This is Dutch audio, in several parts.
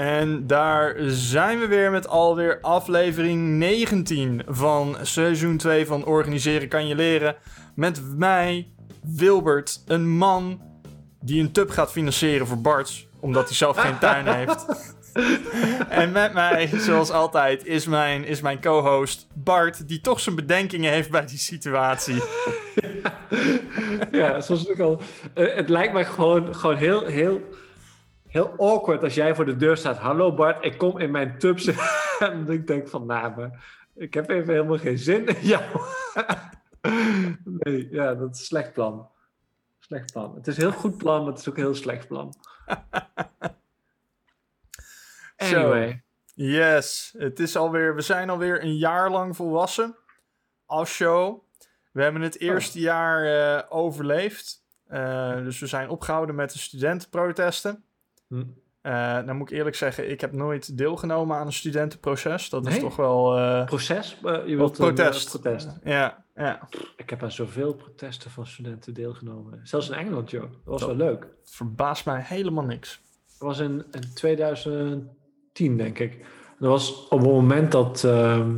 En daar zijn we weer met alweer aflevering 19 van seizoen 2 van Organiseren kan je leren. Met mij, Wilbert, een man die een tub gaat financieren voor Bart, omdat hij zelf geen tuin heeft. en met mij, zoals altijd, is mijn, is mijn co-host Bart, die toch zijn bedenkingen heeft bij die situatie. ja, zoals ik al. Uh, het lijkt mij gewoon, gewoon heel, heel, heel awkward als jij voor de deur staat. Hallo Bart, ik kom in mijn tub en ik denk van, nou, maar ik heb even helemaal geen zin in jou. nee, ja, dat is een slecht plan. Slecht plan. Het is een heel goed plan, maar het is ook een heel slecht plan. Anyway. yes, het is alweer, we zijn alweer een jaar lang volwassen als show. We hebben het eerste oh. jaar uh, overleefd. Uh, dus we zijn opgehouden met de studentenprotesten. Hm. Uh, nou moet ik eerlijk zeggen, ik heb nooit deelgenomen aan een studentenproces. Dat is toch wel... Proces? je wilt protest. Een, protest. ja, ja. Ik heb aan zoveel protesten van studenten deelgenomen. Zelfs in Engeland, joh. Dat was wel leuk. Het verbaast mij helemaal niks. Dat was in, in 2010, denk ik. Dat was op het moment dat... Ehm,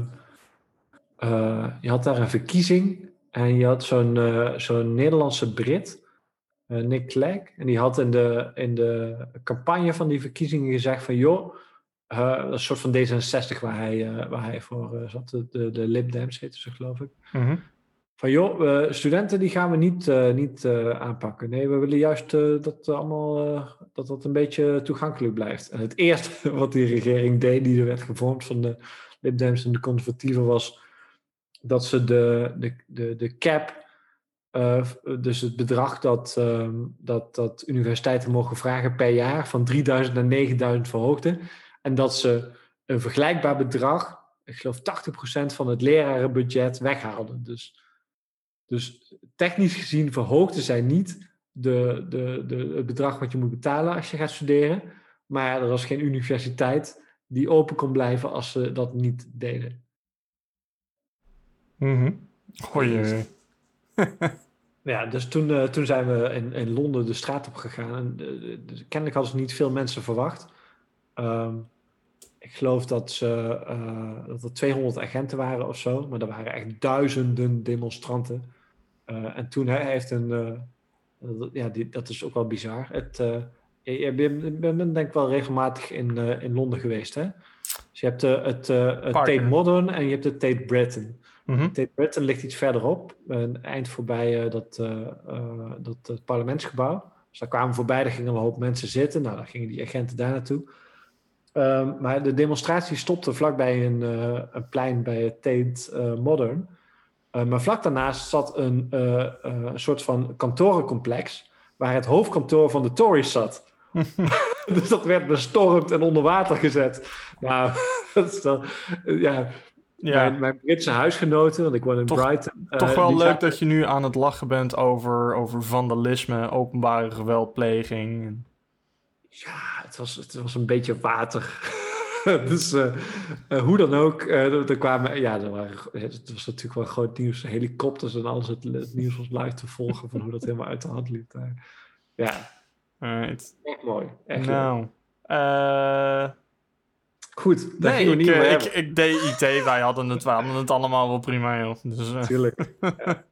je had daar een verkiezing en je had zo'n uh, zo'n Nederlandse Brit, uh, Nick Clegg. En die had in de, in de campagne van die verkiezingen gezegd van... joh, uh, een soort van D66 waar hij, waar hij voor zat. De, de Lib Dems heette ze geloof ik. Mm Van joh, studenten die gaan we niet, niet aanpakken. Nee, we willen juist dat allemaal dat dat een beetje toegankelijk blijft. En het eerste wat die regering deed, die er werd gevormd van de Lib Dems en de conservatieven, was dat ze de, de, de, de cap, uh, dus het bedrag dat, uh, dat, dat universiteiten mogen vragen per jaar, van 3000 naar 9000 verhoogden. En dat ze een vergelijkbaar bedrag, ik geloof 80% van het lerarenbudget, weghaalden. Dus, dus technisch gezien verhoogden zij niet de, de, de, het bedrag wat je moet betalen als je gaat studeren. Maar er was geen universiteit die open kon blijven als ze dat niet deden. Mm -hmm. ja, dus toen, uh, toen zijn we in, in Londen de straat op gegaan. En, uh, kennelijk hadden ze niet veel mensen verwacht. Um, ik geloof dat, ze, uh, dat er 200 agenten waren of zo. Maar er waren echt duizenden demonstranten. en toen hij heeft een... ja, die, dat is ook wel bizar. Het, je bent, bent denk ik wel regelmatig in, in Londen geweest, hè? Dus je hebt het, het Tate Modern en je hebt het Tate Britain. Mm Tate Britain ligt iets verderop, een eind voorbij uh, dat, uh, dat het parlementsgebouw. Dus daar kwamen voorbij, daar gingen een hoop mensen zitten. Nou, dan gingen die agenten daar naartoe. Um, maar de demonstratie stopte vlakbij een, een plein bij het Tate Modern. maar vlak daarnaast zat een, een soort van kantorencomplex waar het hoofdkantoor van de Tories zat. dus dat werd bestormd en onder water gezet. Nou, dat is dan, ja, ja. Mijn, Britse huisgenoten, want ik woon in Brighton. Toch uh, wel leuk dat je nu aan het lachen bent over, over vandalisme, openbare geweldpleging. Ja, het was, het was een beetje water. dus uh, uh, hoe dan ook, er kwamen, ja, er waren, het was natuurlijk wel groot nieuws, helikopters en alles. Het, het, nieuws was live te volgen van hoe dat helemaal uit de hand liep. ja, right. echt mooi. Echt nou, eh Goed, nee, ik, niet uh, ik, ik, deed IT, wij hadden het, hadden het allemaal wel prima, joh. Dus, uh, Tuurlijk.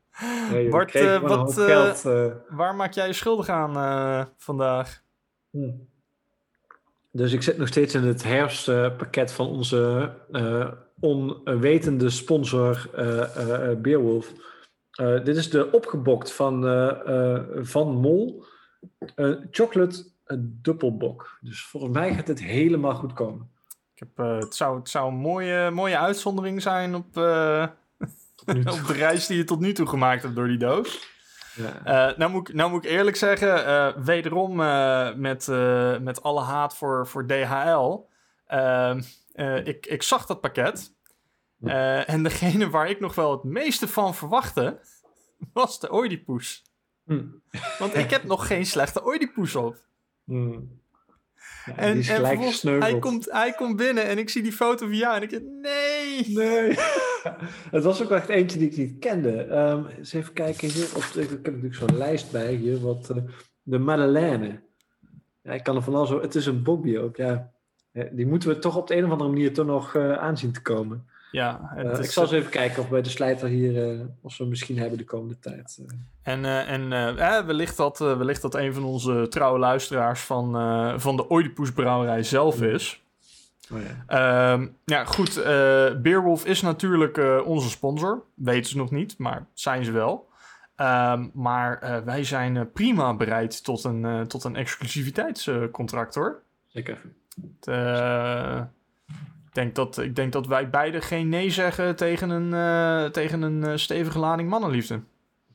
Ja. Bart, uh, wat, geld, waar maak jij je schuldig aan vandaag? Hm. Dus ik zit nog steeds in het herfstpakket van onze onwetende sponsor Beerwolf. dit is de opgebokt van, van Mol. chocolate dubbelbok. Dus volgens mij gaat het helemaal goed komen. Ik heb, uh, het, zou, het zou een mooie, mooie uitzondering zijn op, uh, op de reis die je tot nu toe gemaakt hebt door die doos. Ja. Uh, nou, moet ik, nou moet ik eerlijk zeggen, wederom met, met alle haat voor, voor DHL. Ehm, ik, ik zag dat pakket. en degene waar ik nog wel het meeste van verwachtte, was de Oedipus. Hm. Want ik heb nog geen slechte Oedipus op. Hm en, en hij komt, hij komt binnen en ik zie die foto van jou en ik denk, nee. Nee. het was ook echt eentje die ik niet kende. Um, eens even kijken hier. Op, ik heb natuurlijk zo'n lijst bij hier. Wat, uh, de Madeleine. Ja, ik kan er van alles Het is een Bobby ook, ja. die moeten we toch op de een of andere manier toch nog aanzien te komen. Ja, uh, ik zal eens even kijken of bij de slijter hier, uh, of we misschien hebben de komende tijd. Uh. En, en eh, wellicht, dat, wellicht dat een van onze trouwe luisteraars van, van de Oedipus brouwerij zelf is. Oh, ja. Ehm, ja, goed. Beerwolf is natuurlijk onze sponsor. Weten ze nog niet, maar zijn ze wel. Ehm, maar wij zijn prima bereid tot een, tot een exclusiviteitscontract hoor. Zeker. Ik denk, dat, ik denk dat wij beide geen nee zeggen tegen een, uh, tegen een uh, stevige lading mannenliefde.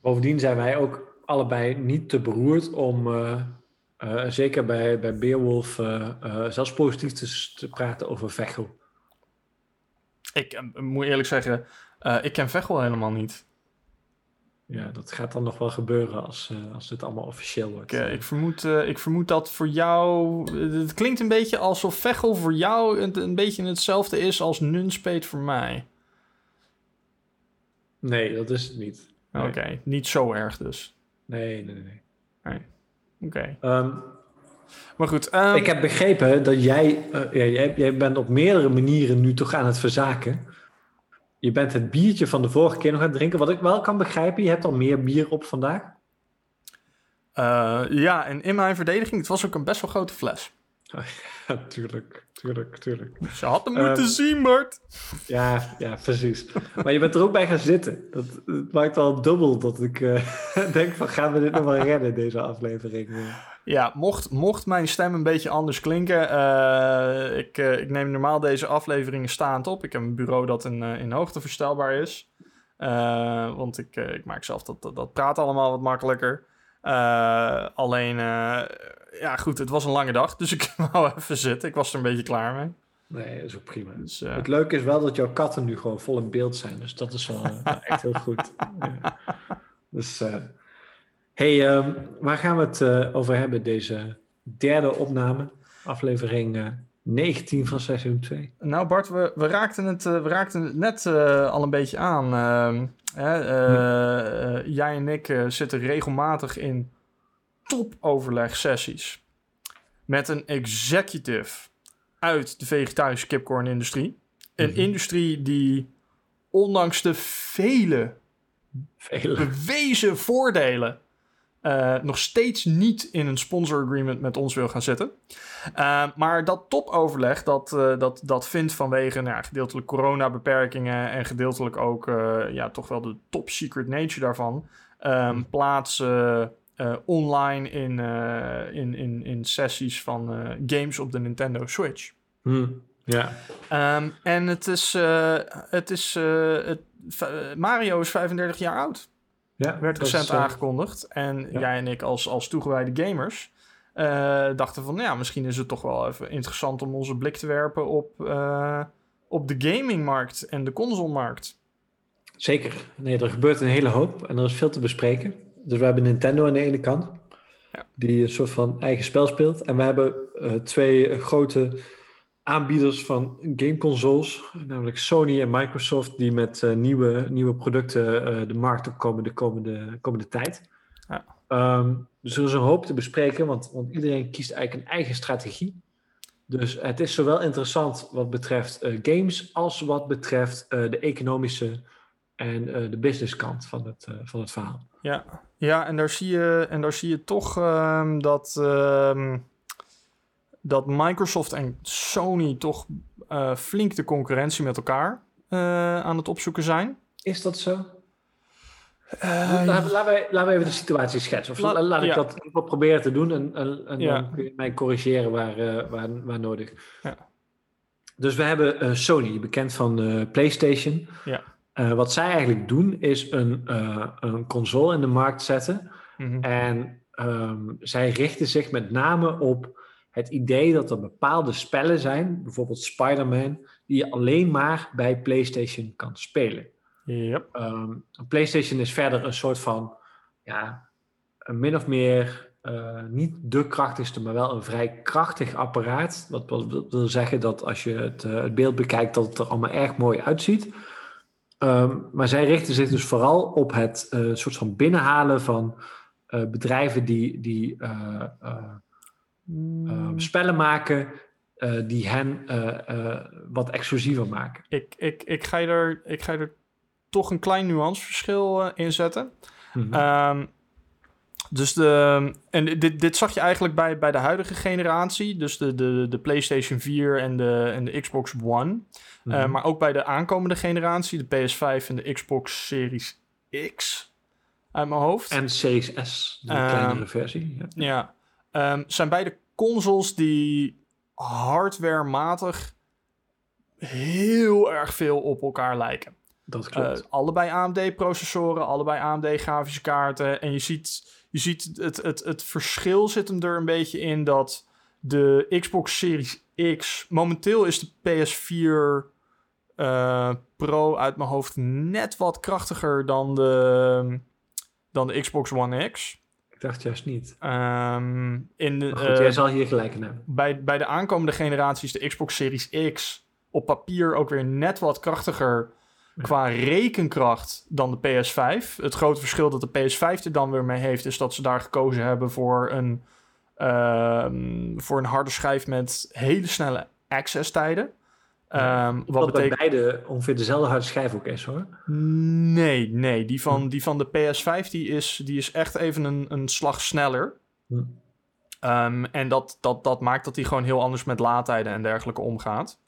Bovendien zijn wij ook allebei niet te beroerd om, uh, zeker bij, bij Beerwolf, zelfs positief te, te, praten over Vechel. Ik moet eerlijk zeggen, ik ken Vechel helemaal niet. Ja, dat gaat dan nog wel gebeuren als, uh, als dit allemaal officieel wordt. Ik, ik, vermoed, uh, ik vermoed dat voor jou... Het klinkt een beetje alsof Vechel voor jou een, een beetje hetzelfde is als Nunspeet voor mij. Nee, dat is het niet. Oké, niet zo erg dus. Nee, nee, nee. nee. Oké. Okay. Um, ehm, maar goed. Um, ik heb begrepen dat jij, uh, jij... Jij bent op meerdere manieren nu toch aan het verzaken je bent het biertje van de vorige keer nog aan het drinken. Wat ik wel kan begrijpen, je hebt al meer bier op vandaag. Uh, ja, en in mijn verdediging, het was ook een best wel grote fles. ja, tuurlijk, tuurlijk, tuurlijk. Ze had hem moeten um, zien, Bart. Ja, ja, precies. Maar je bent er ook bij gaan zitten. Dat, dat maakt al dubbel dat ik uh, denk van, gaan we dit nog wel redden, deze aflevering? Ja, mocht, mocht mijn stem een beetje anders klinken. Uh, ik, uh, ik neem normaal deze afleveringen staand op. Ik heb een bureau dat in, uh, in hoogte verstelbaar is. want ik, ik maak zelf dat, dat, dat praat allemaal wat makkelijker. alleen, ja goed, het was een lange dag. Dus ik wou even zitten. Ik was er een beetje klaar mee. Nee, dat is ook prima. Dus, het leuke is wel dat jouw katten nu gewoon vol in beeld zijn. Dus dat is wel echt heel goed. Ja. Dus hey, um, waar gaan we het uh, over hebben, deze derde opname, aflevering uh, 19 van seizoen 2? Nou Bart, we, we, raakten, het, uh, we raakten het net al een beetje aan. Ehm, hè, ja. Jij en ik zitten regelmatig in topoverleg-sessies met een executive uit de vegetarische kipcorn-industrie. Een mm -hmm. industrie die ondanks de vele, vele. bewezen voordelen uh, nog steeds niet in een sponsor agreement met ons wil gaan zitten. Uh, maar dat topoverleg, dat, uh, dat, dat vindt vanwege nou, gedeeltelijk coronabeperkingen en gedeeltelijk ook ja, toch wel de top secret nature daarvan, um, plaats online in, in, in, in sessies van games op de Nintendo Switch. Hmm, ja. Um, en het is, het is het, Mario is 35 jaar oud. Ja, werd recent is, uh... aangekondigd. En ja. jij en ik als, als toegewijde gamers uh, dachten van... ja, misschien is het toch wel even interessant om onze blik te werpen op, uh, op de gamingmarkt en de consolemarkt. Zeker. Nee, er gebeurt een hele hoop en er is veel te bespreken. Dus we hebben Nintendo aan de ene kant, ja. die een soort van eigen spel speelt. En we hebben uh, twee grote aanbieders van gameconsoles, namelijk Sony en Microsoft, die met uh, nieuwe, nieuwe producten uh, de markt opkomen de komende, komende tijd. Ja. Um, dus er is een hoop te bespreken, want, want iedereen kiest eigenlijk een eigen strategie. Dus het is zowel interessant wat betreft uh, games als wat betreft de economische en de businesskant van het, van het verhaal. Ja, ja en, daar zie je, en daar zie je toch um, dat. Um dat Microsoft en Sony toch uh, flink de concurrentie met elkaar uh, aan het opzoeken zijn. Is dat zo? Uh, laten, we, laten we even de situatie schetsen. Of la, laat ik ja. dat wat proberen te doen en, en, en ja. dan kun je mij corrigeren waar, waar, waar nodig. Ja. Dus we hebben Sony, bekend van PlayStation. Ja. wat zij eigenlijk doen is een, een console in de markt zetten. Mm -hmm. En um, zij richten zich met name op het idee dat er bepaalde spellen zijn, bijvoorbeeld Spider-Man, die je alleen maar bij PlayStation kan spelen. Yep. Um, PlayStation is verder een soort van, ja, een min of meer uh, niet de krachtigste, maar wel een vrij krachtig apparaat. Wat wil, wil zeggen dat als je het, uh, het, beeld bekijkt, dat het er allemaal erg mooi uitziet. Um, maar zij richten zich dus vooral op het uh, soort van binnenhalen van bedrijven die, die Um, spellen maken die hen wat exclusiever maken. Ik, ik, ik, ga je er, ik ga je er toch een klein nuanceverschil in zetten. Mm dus de, en dit, dit zag je eigenlijk bij, bij de huidige generatie, dus de, de, de PlayStation 4 en de, en de Xbox One. Mm maar ook bij de aankomende generatie, de PS5 en de Xbox Series X, uit mijn hoofd. En Series S, de kleinere versie. Ja, ja um, zijn beide consoles die hardwarematig heel erg veel op elkaar lijken. Dat klopt. Uh, allebei AMD-processoren, allebei AMD-grafische kaarten. En je ziet je ziet het, het, het verschil zit hem er een beetje in dat de Xbox Series X. Momenteel is de PS4 uh, eh, Pro uit mijn hoofd net wat krachtiger dan de, dan de Xbox One X. Ik dacht juist niet. Um, in de, goed, uh, jij zal hier gelijk in hebben. Bij, bij de aankomende generaties, de Xbox Series X, op papier ook weer net wat krachtiger qua rekenkracht dan de PS5. Het grote verschil dat de PS5 er dan weer mee heeft, is dat ze daar gekozen hebben voor een, uh, voor een harde schijf met hele snelle access tijden. Um, wat betekent... bij beide ongeveer dezelfde harde schijf ook is hoor. Nee, nee. Die van, hm. die van de PS5 die is, die is echt even een, een slag sneller. Hm. Um, en dat, dat, dat maakt dat hij gewoon heel anders met laadtijden en dergelijke omgaat.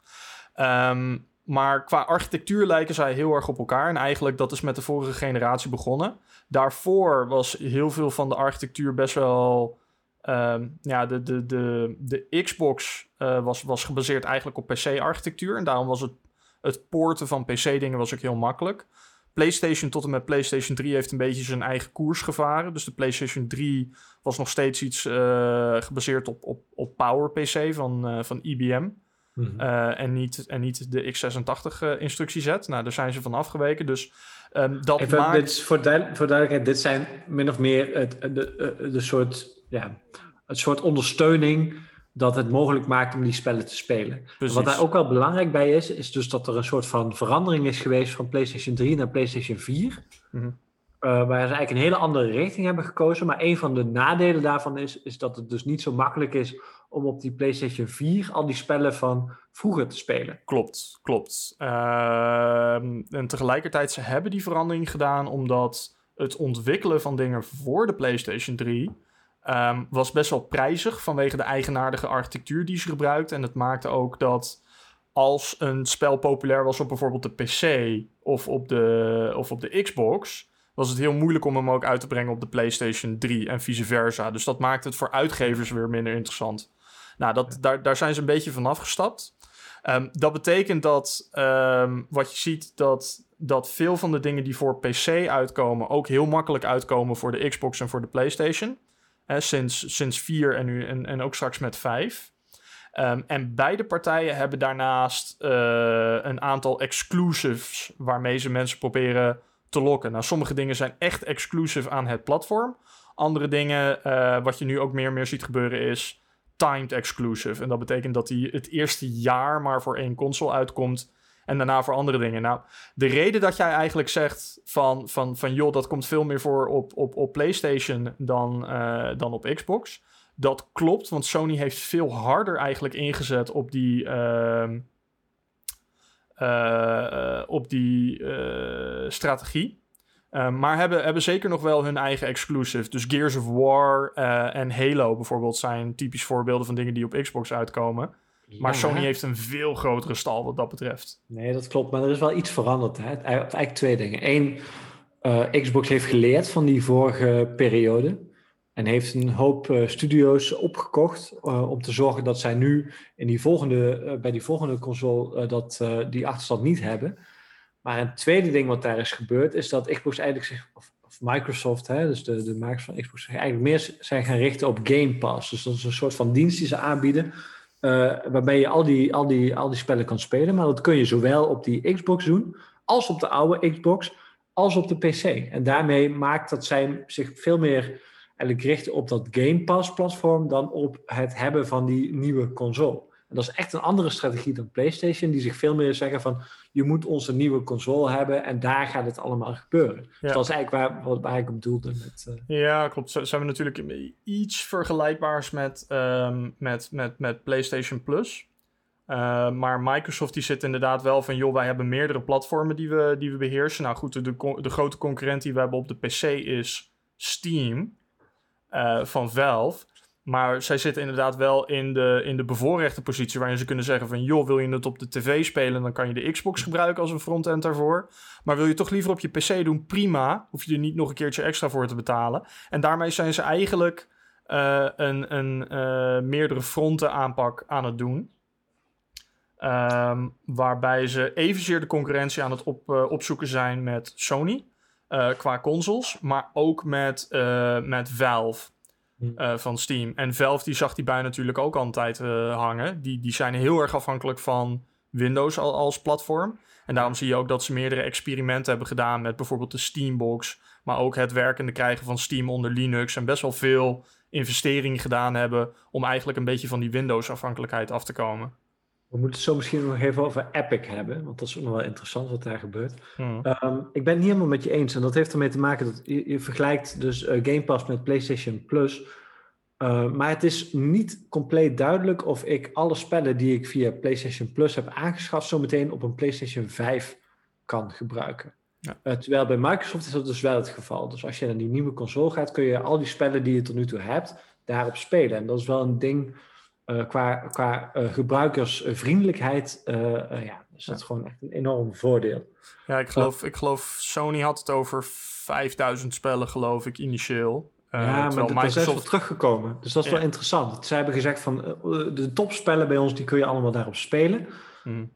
Um, maar qua architectuur lijken zij heel erg op elkaar. En eigenlijk dat is met de vorige generatie begonnen. Daarvoor was heel veel van de architectuur best wel. Um, ja, de, de, de, de Xbox uh, was, was gebaseerd eigenlijk op PC-architectuur. En daarom was het, het poorten van PC-dingen was ook heel makkelijk. PlayStation tot en met PlayStation 3 heeft een beetje zijn eigen koers gevaren. Dus de PlayStation 3 was nog steeds iets uh, gebaseerd op, op, op Power PC van, uh, van IBM. Mhm. Eh, en, niet, en niet de x86 uh, instructiezet. Nou, daar zijn ze van afgeweken. Dus um, dat Even, maakt... Dit voor, voor duidelijkheid, dit zijn min of meer het, de, eh, de, soort, ja, het soort ondersteuning dat het mogelijk maakt om die spellen te spelen. Wat daar ook wel belangrijk bij is, is dus dat er een soort van verandering is geweest van PlayStation 3 naar PlayStation 4. Mm -hmm. uh, waar ze eigenlijk een hele andere richting hebben gekozen. Maar een van de nadelen daarvan is, is dat het dus niet zo makkelijk is om op die PlayStation 4 al die spellen van vroeger te spelen. Klopt, klopt. Uh, en tegelijkertijd ze hebben die verandering gedaan omdat het ontwikkelen van dingen voor de PlayStation 3 um, ehm, was best wel prijzig vanwege de eigenaardige architectuur die ze gebruikt. En het maakte ook dat als een spel populair was op bijvoorbeeld de PC of op de, of op de Xbox, was het heel moeilijk om hem ook uit te brengen op de PlayStation 3 en vice versa. Dus dat maakt het voor uitgevers weer minder interessant. Nou, dat, daar, daar zijn ze een beetje van afgestapt. Um, dat betekent dat um, wat je ziet, dat, dat veel van de dingen die voor PC uitkomen, ook heel makkelijk uitkomen voor de Xbox en voor de PlayStation. Sinds, sinds 4 en, nu, en, en ook straks met 5. Um, ehm, en beide partijen hebben daarnaast uh, een aantal exclusives waarmee ze mensen proberen te lokken. Nou, sommige dingen zijn echt exclusive aan het platform. Andere dingen, uh, wat je nu ook meer en meer ziet gebeuren, is timed exclusive. En dat betekent dat hij het eerste jaar maar voor één console uitkomt. En daarna voor andere dingen. Nou, de reden dat jij eigenlijk zegt van, van, van joh, dat komt veel meer voor op, op, op PlayStation dan, uh, dan op Xbox. Dat klopt, want Sony heeft veel harder eigenlijk ingezet op die. Uh, uh, op die strategie. Um, maar hebben, hebben zeker nog wel hun eigen exclusive. Dus Gears of War en Halo bijvoorbeeld zijn typisch voorbeelden van dingen die op Xbox uitkomen. Maar Sony heeft een veel grotere stal wat dat betreft. Nee, dat klopt. Maar er is wel iets veranderd. Hè? Eigenlijk twee dingen. Eén, uh, Xbox heeft geleerd van die vorige periode. En heeft een hoop uh, studio's opgekocht om te zorgen dat zij nu in die volgende, bij die volgende console dat, die achterstand niet hebben. Maar een tweede ding wat daar is gebeurd, is dat Xbox eigenlijk zich, of, of Microsoft, hè, dus de, de makers van Xbox, zich eigenlijk meer zijn gaan richten op Game Pass. Dus dat is een soort van dienst die ze aanbieden, uh, waarbij je al die, al, die, al die spellen kan spelen. Maar dat kun je zowel op die Xbox doen, als op de oude Xbox, als op de PC. En daarmee maakt dat zij zich veel meer eigenlijk richten op dat Game Pass platform dan op het hebben van die nieuwe console. En dat is echt een andere strategie dan PlayStation, die zich veel meer zeggen van je moet onze nieuwe console hebben en daar gaat het allemaal gebeuren. Dus dat is eigenlijk waar, waar ik op bedoelde. Met, uh... Ja, klopt. Zo zijn we natuurlijk iets vergelijkbaars met, um, met, met, met PlayStation Plus. Uh, maar Microsoft die zit inderdaad wel van... joh, wij hebben meerdere platformen die we, die we beheersen. Nou goed, de, de grote concurrent die we hebben op de PC is Steam uh, van Valve. Maar zij zitten inderdaad wel in de, in de bevoorrechte positie... waarin ze kunnen zeggen van... joh, wil je het op de tv spelen... dan kan je de Xbox gebruiken als een frontend daarvoor. Maar wil je toch liever op je PC doen? Prima. Hoef je er niet nog een keertje extra voor te betalen. En daarmee zijn ze eigenlijk... Uh, een, een meerdere fronten aanpak aan het doen. Um, waarbij ze evenzeer de concurrentie aan het op, uh, opzoeken zijn met Sony qua consoles, maar ook met, met Valve hmm. van Steam. En Valve die zag die bij natuurlijk ook altijd hangen. Die, die zijn heel erg afhankelijk van Windows al, als platform. En daarom zie je ook dat ze meerdere experimenten hebben gedaan met bijvoorbeeld de Steambox, maar ook het werkende krijgen van Steam onder Linux en best wel veel investeringen gedaan hebben om eigenlijk een beetje van die Windows-afhankelijkheid af te komen. We moeten het zo misschien nog even over Epic hebben, want dat is ook nog wel interessant wat daar gebeurt. Hmm. Um, ik ben het niet helemaal met je eens en dat heeft ermee te maken dat je, je vergelijkt dus uh, Game Pass met PlayStation Plus. Uh, maar het is niet compleet duidelijk of ik alle spellen die ik via PlayStation Plus heb aangeschaft, zo meteen op een PlayStation 5 kan gebruiken. Ja. Uh, terwijl bij Microsoft is dat dus wel het geval. Dus als je naar die nieuwe console gaat, kun je al die spellen die je tot nu toe hebt, daarop spelen. En dat is wel een ding qua, qua uh, gebruikersvriendelijkheid, uh, ja, dus dat is gewoon echt een enorm voordeel. Ja, ik geloof, ik geloof Sony had het over 5000 spellen, geloof ik, initieel. ja, maar dat Microsoft... is teruggekomen. Dus dat is wel interessant. Zij hebben gezegd van de topspellen bij ons, die kun je allemaal daarop spelen. Hmm.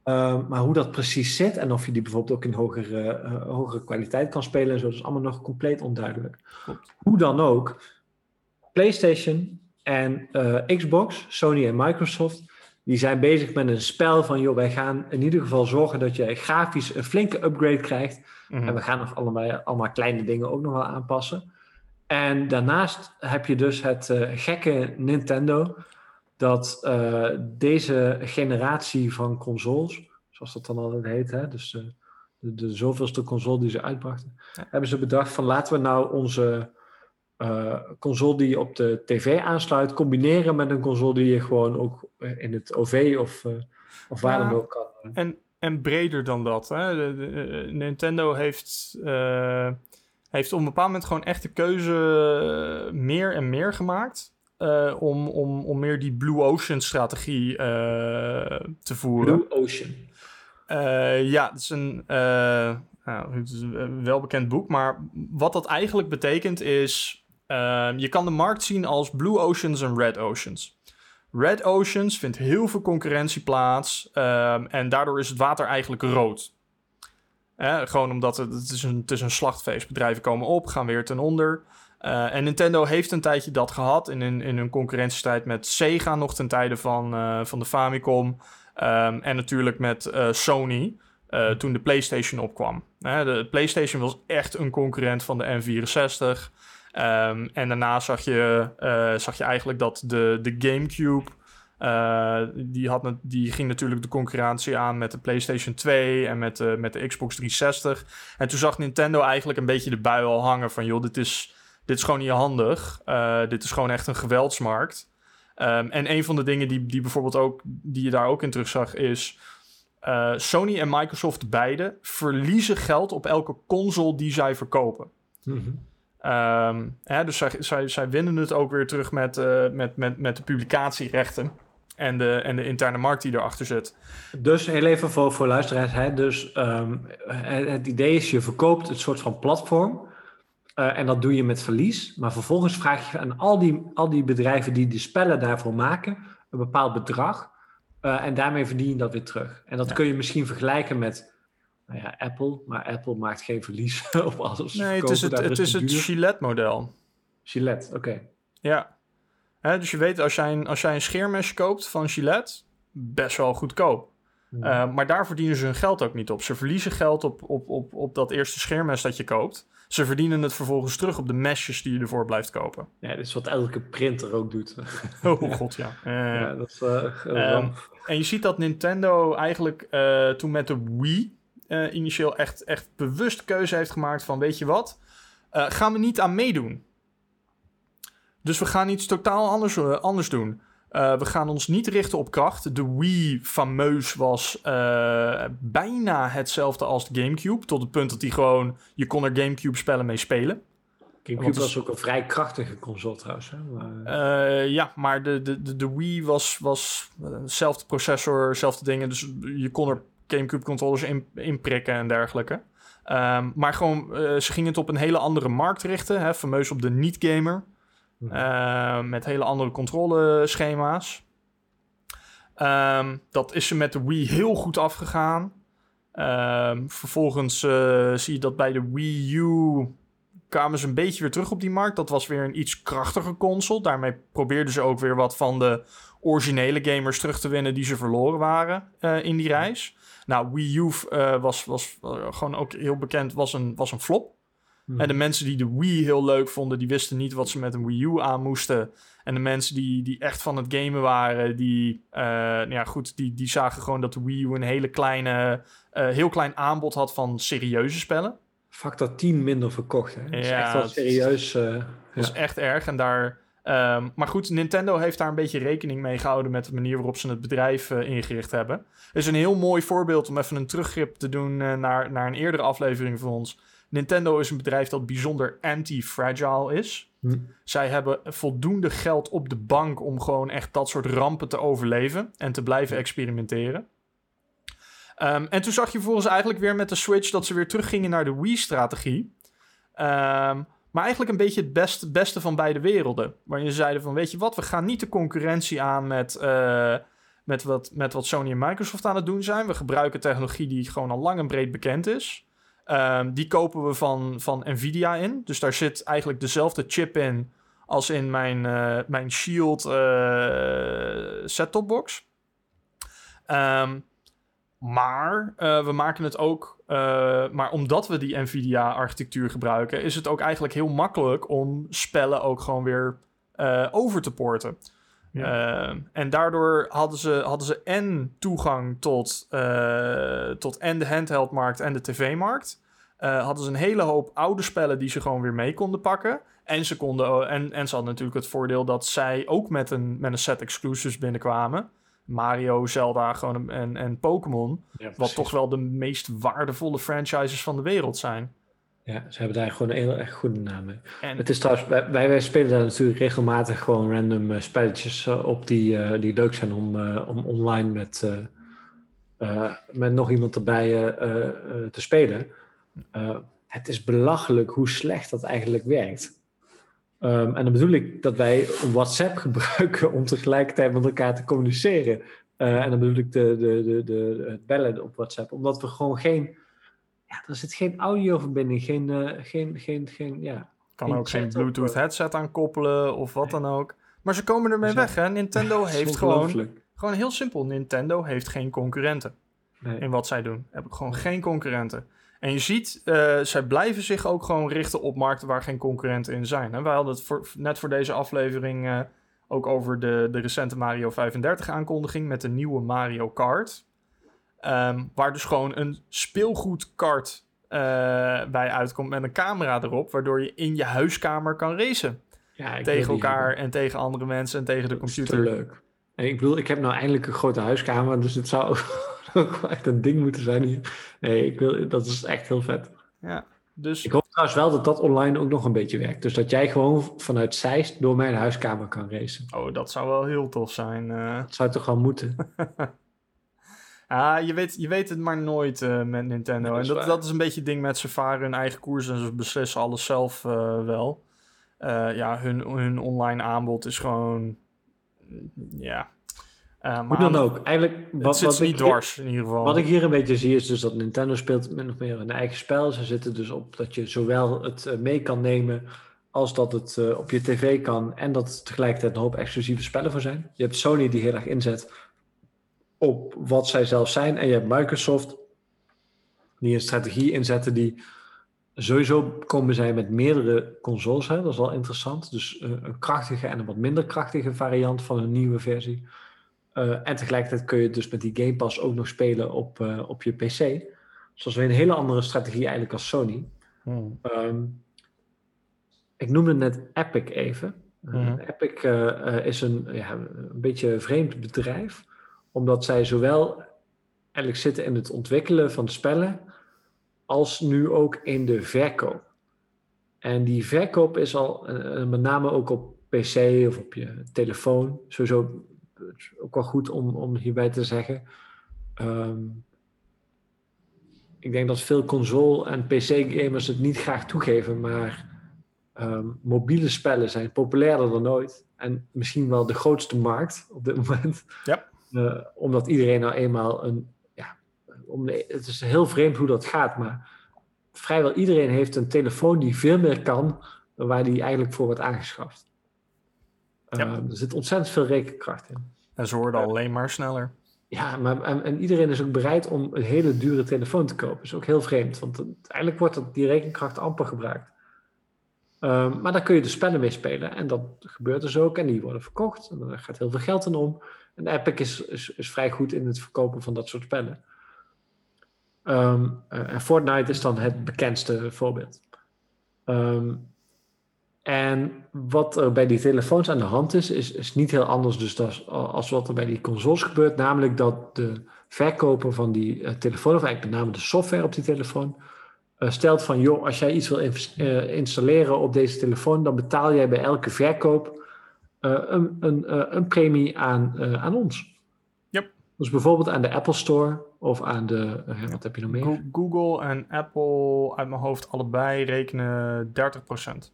maar hoe dat precies zit en of je die bijvoorbeeld ook in hogere, hogere kwaliteit kan spelen en zo, dat is allemaal nog compleet onduidelijk. Klopt. Hoe dan ook, PlayStation en uh, Xbox, Sony en Microsoft, die zijn bezig met een spel van, joh, wij gaan in ieder geval zorgen dat je grafisch een flinke upgrade krijgt. Mhm. En we gaan nog allemaal, allemaal kleine dingen ook nog wel aanpassen. En daarnaast heb je dus het uh, gekke Nintendo, dat uh, deze generatie van consoles, zoals dat dan altijd heet, hè, dus de, de zoveelste console die ze uitbrachten, hebben ze bedacht van laten we nou onze uh, console die je op de tv aansluit, combineren met een console die je gewoon ook eh, in het OV of, uh, of waar dan ook kan. En, en breder dan dat. Hè? De, Nintendo heeft, heeft op een bepaald moment gewoon echt de keuze meer en meer gemaakt. om, om, om meer die Blue Ocean strategie te voeren. Blue Ocean. ja, het is een. Nou, het is een welbekend boek, maar wat dat eigenlijk betekent is Ehm, je kan de markt zien als Blue Oceans en Red Oceans. Red Oceans vindt heel veel concurrentie plaats ehm, en daardoor is het water eigenlijk rood. gewoon omdat het, is een, het is een. Bedrijven komen op, gaan weer ten onder. Uh, en Nintendo heeft een tijdje dat gehad in, in, hun concurrentiestrijd met Sega nog ten tijde van, uh, van de Famicom. Um, en natuurlijk met uh, Sony toen de PlayStation opkwam. de PlayStation was echt een concurrent van de N64. Um, en daarna zag je, uh, zag je eigenlijk dat de, de GameCube. Uh, die, had, die ging natuurlijk de concurrentie aan met de PlayStation 2 en met, de, met de Xbox 360. En toen zag Nintendo eigenlijk een beetje de bui al hangen van... joh, dit is, dit is gewoon niet handig. Uh, dit is gewoon echt een geweldsmarkt. Um, en een van de dingen die, die bijvoorbeeld ook... die je daar ook in terugzag is... Sony en Microsoft beide verliezen geld op elke console die zij verkopen. Mm. Um, hè, dus zij, zij, zij, winnen het ook weer terug met, uh, met, met, met de publicatierechten. En de, en de interne markt die erachter zit. Dus heel even voor, voor luisteraars. Hè? Dus um, het, idee is, je verkoopt het soort van platform. Uh, en dat doe je met verlies. Maar vervolgens vraag je aan al die, al die bedrijven die de spellen daarvoor maken... een bepaald bedrag. Uh, en daarmee verdien je dat weer terug. En dat ja. kun je misschien vergelijken met nou ja, Apple, maar Apple maakt geen verlies op alles. Nee, het is het, het, is het Gillette-model. Gillette, oké. Ja. dus je weet, als jij, een, als jij een scheermesje koopt van Gillette, best wel goedkoop. Hmm. Uh, maar daar verdienen ze hun geld ook niet op. Ze verliezen geld op, op, op, op dat eerste scheermes dat je koopt. Ze verdienen het vervolgens terug op de mesjes die je ervoor blijft kopen. Ja, dat is wat elke printer ook doet. oh god, ja. Uh, ja dat is, uh, um, en je ziet dat Nintendo eigenlijk uh, toen met de Wii uh, initieel echt, echt bewust keuze heeft gemaakt van... weet je wat, uh, gaan we niet aan meedoen. Dus we gaan iets totaal anders, uh, anders doen. we gaan ons niet richten op kracht. De Wii fameus was bijna hetzelfde als de GameCube. Tot het punt dat hij gewoon... Je kon er GameCube-spellen mee spelen. GameCube was ook een vrij krachtige console trouwens. Hè? Maar... ja, maar de, de, de, de Wii was, was dezelfde processor, dezelfde dingen. Dus je kon er GameCube controllers in, in prikken en dergelijke. Ehm, maar gewoon, uh, ze gingen het op een hele andere markt richten. Hè, fameus op de niet-gamer. Uh, met hele andere controleschema's. Um, dat is ze met de Wii heel goed afgegaan. Um, vervolgens uh, zie je dat bij de Wii U kwamen ze een beetje weer terug op die markt. Dat was weer een iets krachtiger console. Daarmee probeerden ze ook weer wat van de originele gamers terug te winnen die ze verloren waren uh, in die reis. Nou, Wii U uh, was, was gewoon ook heel bekend, was een, was een flop. Hmm. En de mensen die de Wii heel leuk vonden, die wisten niet wat ze met een Wii U aan moesten. En de mensen die, die echt van het gamen waren, die, uh, nou ja, goed, die, die zagen gewoon dat de Wii U een hele kleine, heel klein aanbod had van serieuze spellen. Factor 10 minder verkocht, hè? Dat is echt wel serieus. dat ja. is echt erg. En daar, Um, maar goed, Nintendo heeft daar een beetje rekening mee gehouden met de manier waarop ze het bedrijf uh, ingericht hebben. Het is een heel mooi voorbeeld om even een teruggrip te doen uh, naar, naar een eerdere aflevering van ons. Nintendo is een bedrijf dat bijzonder anti-fragile is. Hm. Zij hebben voldoende geld op de bank om gewoon echt dat soort rampen te overleven en te blijven experimenteren. Um, en toen zag je volgens eigenlijk weer met de Switch dat ze weer teruggingen naar de Wii-strategie. Um, maar eigenlijk een beetje het beste, beste van beide werelden. Waarin je zeiden van, weet je wat, we gaan niet de concurrentie aan met, uh, met, wat, met wat Sony en Microsoft aan het doen zijn. We gebruiken technologie die gewoon al lang en breed bekend is. Um, die kopen we van, van Nvidia in. Dus daar zit eigenlijk dezelfde chip in als in mijn, uh, mijn Shield uh, set-top box. Um, maar we maken het ook, uh, maar omdat we die NVIDIA-architectuur gebruiken, is het ook eigenlijk heel makkelijk om spellen ook gewoon weer uh, over te porten. Ja. en daardoor hadden ze, hadden ze en toegang tot, tot en de handheldmarkt en de tv-markt. hadden ze een hele hoop oude spellen die ze gewoon weer mee konden pakken. En ze, konden, en, en ze hadden natuurlijk het voordeel dat zij ook met een, met een set exclusives binnenkwamen. Mario, Zelda gewoon en, en Pokémon. wat toch wel de meest waardevolle franchises van de wereld zijn. Ja, ze hebben daar gewoon een heel erg goede naam mee. En... Het is trouwens, wij, wij spelen daar natuurlijk regelmatig gewoon random uh, spelletjes uh, op die, uh, die leuk zijn om, om online met, met nog iemand erbij te spelen. het is belachelijk hoe slecht dat eigenlijk werkt. Um, en dan bedoel ik dat wij WhatsApp gebruiken om tegelijkertijd met elkaar te communiceren. Uh, en dan bedoel ik de, de, de, de, het bellen op WhatsApp. Omdat we gewoon geen... Ja, er zit geen audioverbinding, geen... Uh, geen, geen, geen ja, kan geen ook geen Bluetooth op, headset aan koppelen of wat dan ook. Maar ze komen ermee weg, hè? Nintendo heeft gewoon... Gewoon heel simpel. Nintendo heeft geen concurrenten nee. in wat zij doen. Hebben gewoon geen concurrenten. En je ziet, uh, zij blijven zich ook gewoon richten op markten waar geen concurrenten in zijn. En wij hadden het voor, net voor deze aflevering uh, ook over de, de recente Mario 35 aankondiging met de nieuwe Mario Kart. Um, waar dus gewoon een speelgoedkart uh, bij uitkomt met een camera erop, waardoor je in je huiskamer kan racen. Ja, tegen elkaar en tegen andere mensen en tegen de computer. leuk. En ik bedoel, ik heb nou eindelijk een grote huiskamer, dus het zou ook wel echt een ding moeten zijn hier. Nee, ik wil, dat is echt heel vet. Ja, dus... Ik hoop trouwens wel dat dat online ook nog een beetje werkt. Dus dat jij gewoon vanuit Zeist door mijn huiskamer kan racen. Oh, dat zou wel heel tof zijn. Uh... Dat zou toch wel moeten? ah, je weet, je weet het maar nooit uh, met Nintendo. Dat en dat, dat, is een beetje het ding met ze varen hun eigen koers en ze beslissen alles zelf uh, wel. ja, hun, hun online aanbod is gewoon... Ja, uh, Hoe dan ook. Eigenlijk, wat, wat niet ik, dwars in ieder geval. Wat ik hier een beetje zie is dus dat Nintendo speelt min of meer een eigen spel. Ze zitten dus op dat je zowel het uh, mee kan nemen als dat het uh, op je tv kan en dat er tegelijkertijd een hoop exclusieve spellen voor zijn. Je hebt Sony die heel erg inzet op wat zij zelf zijn en je hebt Microsoft die een strategie inzetten die sowieso komen zij met meerdere consoles. Hè? Dat is wel interessant. Dus een krachtige en een wat minder krachtige variant van een nieuwe versie. Uh, en tegelijkertijd kun je dus met die Game Pass ook nog spelen op, uh, op je PC. Dus dat is weer een hele andere strategie eigenlijk als Sony. Hmm. Um, ik noemde net Epic even. Mhm. Epic is een, ja, een beetje een vreemd bedrijf, omdat zij zowel eigenlijk zitten in het ontwikkelen van spellen, als nu ook in de verkoop. En die verkoop is al met name ook op PC of op je telefoon, sowieso ook wel goed om, om hierbij te zeggen. Ehm, ik denk dat veel console- en PC-gamers het niet graag toegeven, maar ehm, mobiele spellen zijn populairder dan ooit. En misschien wel de grootste markt op dit moment. Ja. Uh, omdat iedereen nou eenmaal een. Ja, om het is heel vreemd hoe dat gaat, maar vrijwel iedereen heeft een telefoon die veel meer kan dan waar die eigenlijk voor wordt aangeschaft. Ja. Uh, er zit ontzettend veel rekenkracht in. En ze worden alleen maar sneller. Ja, maar en, en, iedereen is ook bereid om een hele dure telefoon te kopen. Dat is ook heel vreemd, want uiteindelijk wordt dat, die rekenkracht amper gebruikt. Um, maar daar kun je de spellen mee spelen en dat gebeurt dus ook en die worden verkocht. En daar gaat heel veel geld in om. En Epic is, is, is vrij goed in het verkopen van dat soort spellen. Um, en Fortnite is dan het bekendste voorbeeld. Um, en wat er bij die telefoons aan de hand is, is, is niet heel anders dus als, als wat er bij die consoles gebeurt. Namelijk dat de verkoper van die uh, telefoon, of eigenlijk met name de software op die telefoon, uh, stelt van, joh, als jij iets wil uh, installeren op deze telefoon, dan betaal jij bij elke verkoop een, een, een premie aan, aan ons. Yep. Dus bijvoorbeeld aan de Apple Store of aan de, wat heb je nog meer? Google en Apple uit mijn hoofd allebei rekenen 30%.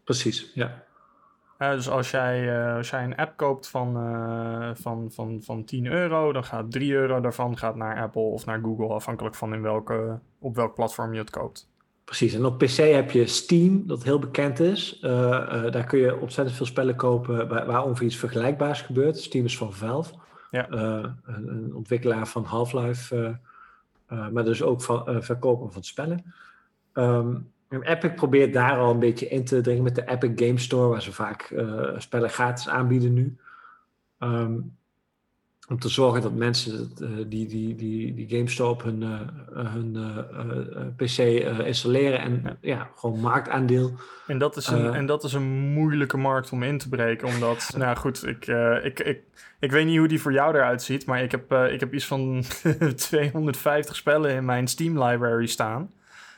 Precies, ja. Uh, dus als jij, uh, als jij een app koopt van, uh, van, van, van 10 euro, dan gaat 3 euro daarvan gaat naar Apple of naar Google, afhankelijk van in welke, op welk platform je het koopt. Precies, en op PC heb je Steam, dat heel bekend is. daar kun je ontzettend veel spellen kopen waar, waar ongeveer iets vergelijkbaars gebeurt. Steam is van Valve, ja. een, een, ontwikkelaar van Half-Life maar dus ook van uh, verkopen van spellen. Um, Epic probeert daar al een beetje in te dringen met de Epic Game Store, waar ze vaak uh, spellen gratis aanbieden nu. Um, om te zorgen dat mensen die, die, die, die Game Store op hun, hun PC installeren en ja. ja. gewoon marktaandeel. En dat, is een, en dat is een moeilijke markt om in te breken, omdat, nou goed, ik, ik, ik, ik weet niet hoe die voor jou eruit ziet, maar ik heb, ik heb iets van 250 spellen in mijn Steam library staan.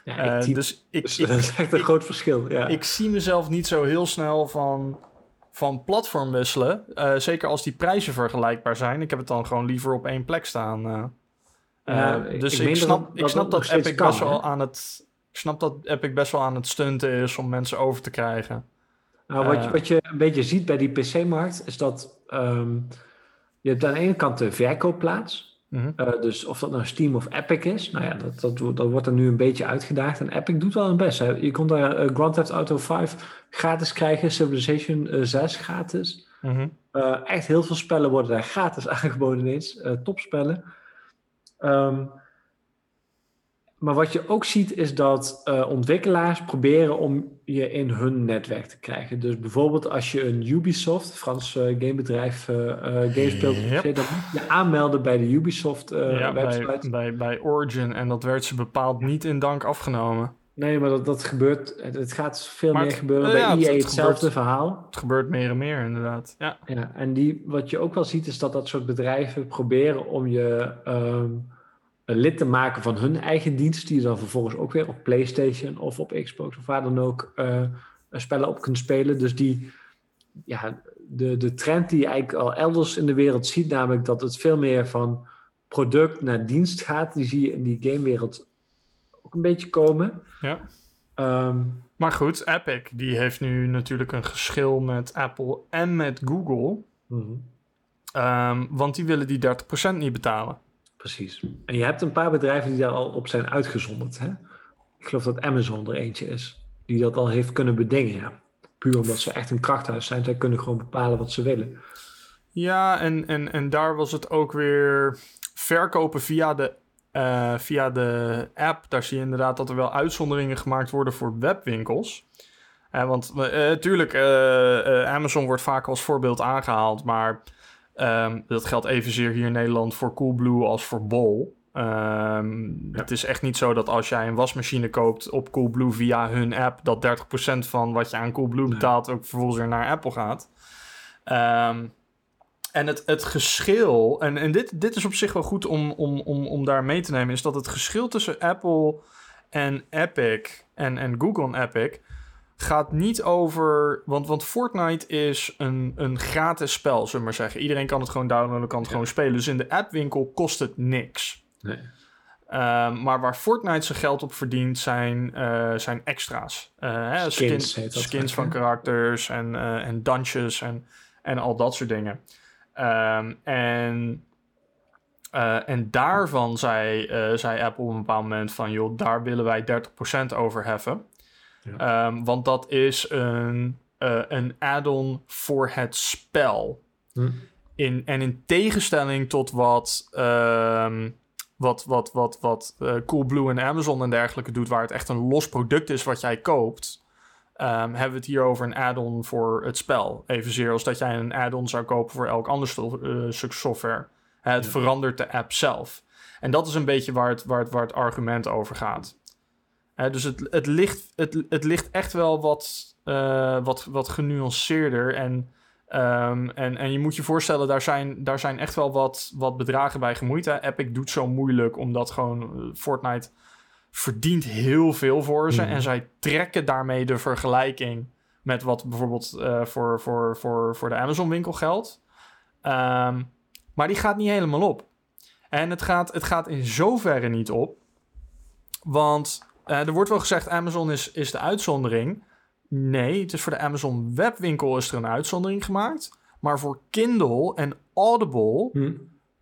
Ja, dus ik, dus dat is echt een ik, groot verschil. Ja. Ik zie mezelf niet zo heel snel van, van platform wisselen. Uh, zeker als die prijzen vergelijkbaar zijn. Ik heb het dan gewoon liever op één plek staan. Ja, dus ik, ik snap, dat, ik snap dat, dat Epic kan, best wel aan het. Ik snap dat Epic best wel aan het stunten is om mensen over te krijgen. Nou, wat, je, wat je een beetje ziet bij die PC-markt is dat. Um, je hebt aan de ene kant de verkoopplaats. Mm uh, dus of dat nou Steam of Epic is, nou ja, dat, dat, dat wordt er nu een beetje uitgedaagd. En Epic doet wel een best. Hè. Je kon daar uh, Grand Theft Auto 5 gratis krijgen, Civilization uh, 6 gratis. Mm -hmm. echt heel veel spellen worden daar gratis aangeboden ineens. topspellen. Um, maar wat je ook ziet is dat uh, ontwikkelaars proberen om je in hun netwerk te krijgen. Dus bijvoorbeeld als je een Ubisoft, Frans uh, gamebedrijf, uh, games speelt, yep. dan moet je aanmelden bij de Ubisoft ja, website. Bij, bij, bij, Origin en dat werd ze bepaald niet in dank afgenomen. Nee, maar dat, dat gebeurt, het, gaat veel maar meer het, gebeuren bij EA, het, het hetzelfde gebeurt, verhaal. Het gebeurt meer en meer inderdaad, ja. ja en die, wat je ook wel ziet is dat dat soort bedrijven proberen om je... Um, lid te maken van hun eigen dienst, die je dan vervolgens ook weer op PlayStation of op Xbox of waar dan ook uh, spellen op kunt spelen. Dus die, ja, de, de trend die je eigenlijk al elders in de wereld ziet, namelijk dat het veel meer van product naar dienst gaat, die zie je in die gamewereld ook een beetje komen. Ja. Um, maar goed, Epic die heeft nu natuurlijk een geschil met Apple en met Google. Mm -hmm. um, want die willen die 30% niet betalen. Precies. En je hebt een paar bedrijven die daar al op zijn uitgezonderd. Hè? Ik geloof dat Amazon er eentje is, die dat al heeft kunnen bedingen. Ja. Puur omdat ze echt een krachthuis zijn. Zij kunnen gewoon bepalen wat ze willen. Ja, en, en, en daar was het ook weer verkopen via de, uh, via de app. Daar zie je inderdaad dat er wel uitzonderingen gemaakt worden voor webwinkels. Uh, want natuurlijk, uh, Amazon wordt vaak als voorbeeld aangehaald, maar Um, dat geldt evenzeer hier in Nederland voor Coolblue als voor Bol. Ehm, het is echt niet zo dat als jij een wasmachine koopt op Coolblue via hun app, dat 30% van wat je aan Coolblue betaalt ook vervolgens weer naar Apple gaat. Ehm, en het, het geschil, en, en dit, dit is op zich wel goed om, om, om, om daar mee te nemen, is dat het geschil tussen Apple en Epic en, en Google en Epic gaat niet over. Want, want Fortnite is een, een gratis spel, zullen we maar zeggen. Iedereen kan het gewoon downloaden, kan het gewoon spelen. Dus in de appwinkel kost het niks. Nee. Ehm, maar waar Fortnite zijn geld op verdient, zijn, uh, zijn extra's. Uh, skins, skins, skins van karakters en, uh, en dansjes en, en al dat soort dingen. Um, en, en daarvan zei, zei Apple op een bepaald moment van... joh, daar willen wij 30% over heffen. Ehm, want dat is een, uh, een add-on voor het spel. Hm. In, en in tegenstelling tot wat, um, wat, wat, wat, wat uh, Coolblue en Amazon en dergelijke doet, waar het echt een los product is wat jij koopt, um, hebben we het hier over een add-on voor het spel. Evenzeer als dat jij een add-on zou kopen voor elk ander uh, stuk software. Het verandert de app zelf. En dat is een beetje waar het, waar het, waar het argument over gaat dus het, het, ligt, het, het ligt echt wel wat, uh, wat, wat genuanceerder. En, um, en, en je moet je voorstellen, daar zijn, daar zijn echt wel wat, wat bedragen bij gemoeid. Hè? Epic doet zo moeilijk, omdat gewoon eh, Fortnite verdient heel veel voor ze. Mhm. En zij trekken daarmee de vergelijking met wat bijvoorbeeld uh, voor, voor, voor, voor de Amazon winkel geldt. Um, maar die gaat niet helemaal op. En het gaat, het gaat in zoverre niet op. Want uh, er wordt wel gezegd, Amazon is, is de uitzondering. Nee, het is voor de Amazon webwinkel is er een uitzondering gemaakt. Maar voor Kindle en Audible hm.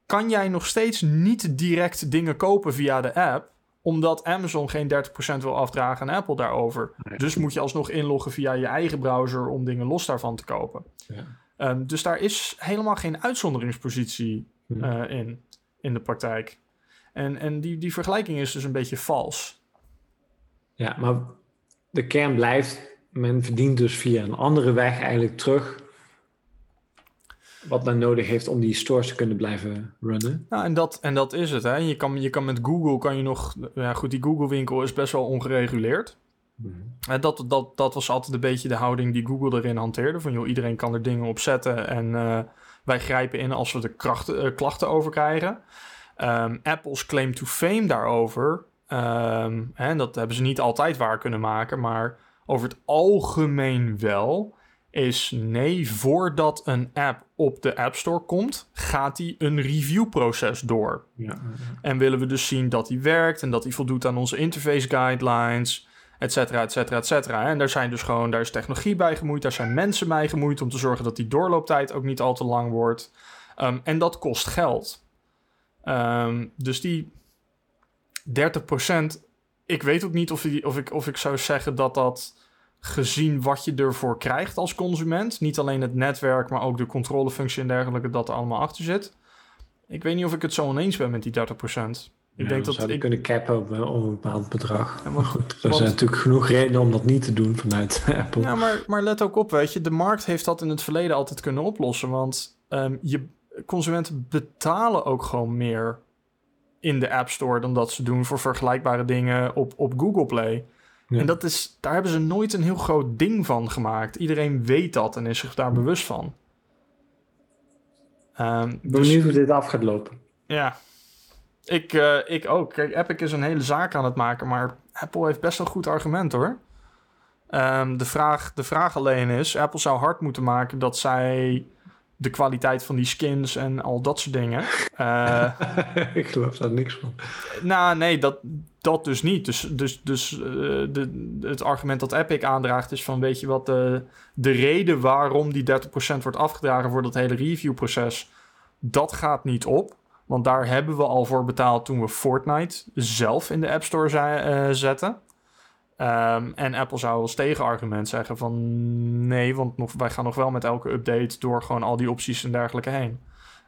kan jij nog steeds niet direct dingen kopen via de app. Omdat Amazon geen 30% wil afdragen aan Apple daarover. Dus moet je alsnog inloggen via je eigen browser om dingen los daarvan te kopen. Ja. Um, dus daar is helemaal geen uitzonderingspositie hm. uh, in, in de praktijk. En, en die, die vergelijking is dus een beetje vals. Ja, maar de kern blijft, men verdient dus via een andere weg eigenlijk terug wat men nodig heeft om die stores te kunnen blijven runnen. Nou, en dat, en dat is het. Hè. Je, kan, je kan met Google, kan je nog... Ja goed, die Google-winkel is best wel ongereguleerd. Mm dat, dat, dat was altijd een beetje de houding die Google erin hanteerde. Van joh, iedereen kan er dingen op zetten en uh, wij grijpen in als we er krachten, uh, klachten over krijgen. Um, Apple's claim to fame daarover Um, hè, dat hebben ze niet altijd waar kunnen maken, maar over het algemeen wel. Is nee, voordat een app op de App Store komt, gaat die een reviewproces door. Ja, En willen we dus zien dat die werkt en dat die voldoet aan onze interface guidelines, et cetera, et cetera, et cetera. En daar zijn dus gewoon, daar is technologie bij gemoeid, daar zijn mensen bij gemoeid om te zorgen dat die doorlooptijd ook niet al te lang wordt. Um, en dat kost geld. Um, dus die 30%, ik weet ook niet of, die, of, ik, of ik zou zeggen dat dat gezien wat je ervoor krijgt als consument, niet alleen het netwerk, maar ook de controlefunctie en dergelijke, dat er allemaal achter zit. Ik weet niet of ik het zo oneens ben met die 30%. Ik denk dat zou ik kunnen cappen op, een bepaald bedrag. maar goed, er zijn natuurlijk genoeg redenen om dat niet te doen vanuit Apple. Ja, maar, maar let ook op, weet je, de markt heeft dat in het verleden altijd kunnen oplossen. Want um, je consumenten betalen ook gewoon meer in de App Store dan dat ze doen voor vergelijkbare dingen op, op Google Play. En dat is, daar hebben ze nooit een heel groot ding van gemaakt. Iedereen weet dat en is zich daar bewust van. Um, ik ben dus, benieuwd hoe dit af gaat lopen. Ja, ik, uh, ik ook. Kijk, Epic is een hele zaak aan het maken, maar Apple heeft best wel een goed argument hoor. Um, de, vraag, de vraag alleen is: Apple zou hard moeten maken dat zij de kwaliteit van die skins en al dat soort dingen. Uh, ik geloof daar niks van. Nou, nee, dat, dat dus niet. Dus, dus, dus uh, de, het argument dat Epic aandraagt is van... weet je wat, de, de reden waarom die 30% wordt afgedragen... voor dat hele reviewproces, dat gaat niet op. Want daar hebben we al voor betaald toen we Fortnite zelf in de App Store uh, zetten. Um, en Apple zou als tegenargument zeggen van nee, want nog, wij gaan nog wel met elke update door gewoon al die opties en dergelijke heen.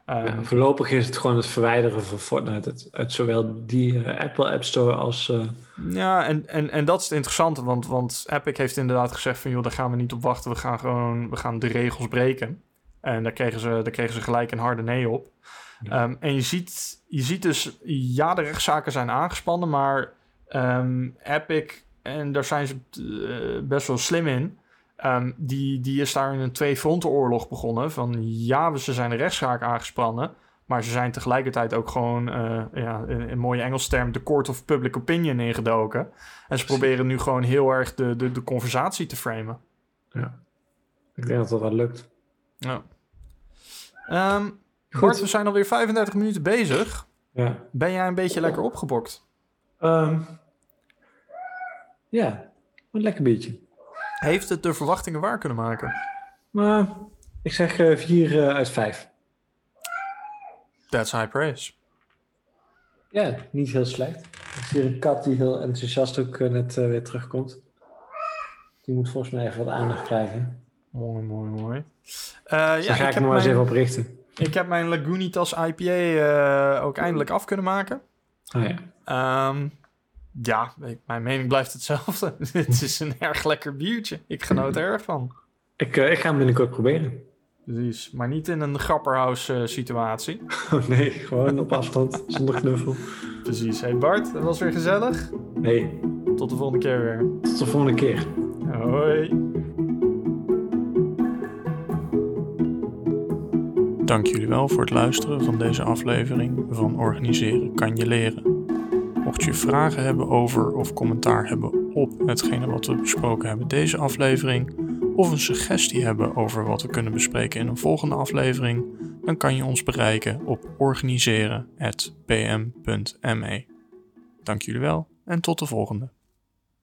Um, voorlopig is het gewoon het verwijderen van Fortnite uit, zowel die uh, Apple App Store als. Uh... Ja, en, en, en dat is het interessante, want, want Epic heeft inderdaad gezegd van joh, daar gaan we niet op wachten, we gaan gewoon we gaan de regels breken. En daar kregen ze, daar kregen ze gelijk een harde nee op. Ehm, en je ziet, je ziet dus, ja, de rechtszaken zijn aangespannen, maar ehm, Epic, en daar zijn ze eh, best wel slim in, um, die, die is daar in een twee-frontenoorlog begonnen. Van ja, ze zijn de rechtszaak aangespannen, maar ze zijn tegelijkertijd ook gewoon, uh, ja, in, mooie Engels term, de court of public opinion ingedoken. En ze proberen nu gewoon heel erg de, de, de conversatie te framen. Ja, ik denk dat dat wel lukt. Ja. Um, Bart, we zijn alweer 35 minuten bezig. Ja. Ben jij een beetje lekker opgebokt? Um, ja, een lekker beetje. Heeft het de verwachtingen waar kunnen maken? Maar ik zeg 4 uh, uh, uit 5. That's high praise. Ja, niet heel slecht. Ik zie een kat die heel enthousiast ook uh, net uh, weer terugkomt. Die moet volgens mij even wat aandacht krijgen. Mooi, mooi, mooi. Uh, ja, ga ik, ik er maar eens even op richten. Ik heb mijn Lagunitas IPA uh, ook eindelijk af kunnen maken. Oh ja. Um, ja, mijn mening blijft hetzelfde. Het is een erg lekker biertje. Ik genoot er erg van. Ik, uh, ik ga hem binnenkort proberen. Precies, maar niet in een grapperhouse uh, situatie. Oh nee, gewoon op afstand, zonder knuffel. Precies. Hey Bart, dat was weer gezellig. Hey. Tot de volgende keer weer. Tot de volgende keer. Hoi. Dank jullie wel voor het luisteren van deze aflevering van Organiseren kan je leren. Mocht je vragen hebben over of commentaar hebben op hetgene wat we besproken hebben deze aflevering, of een suggestie hebben over wat we kunnen bespreken in een volgende aflevering, dan kan je ons bereiken op organiseren.pm.me. Dank jullie wel en tot de volgende.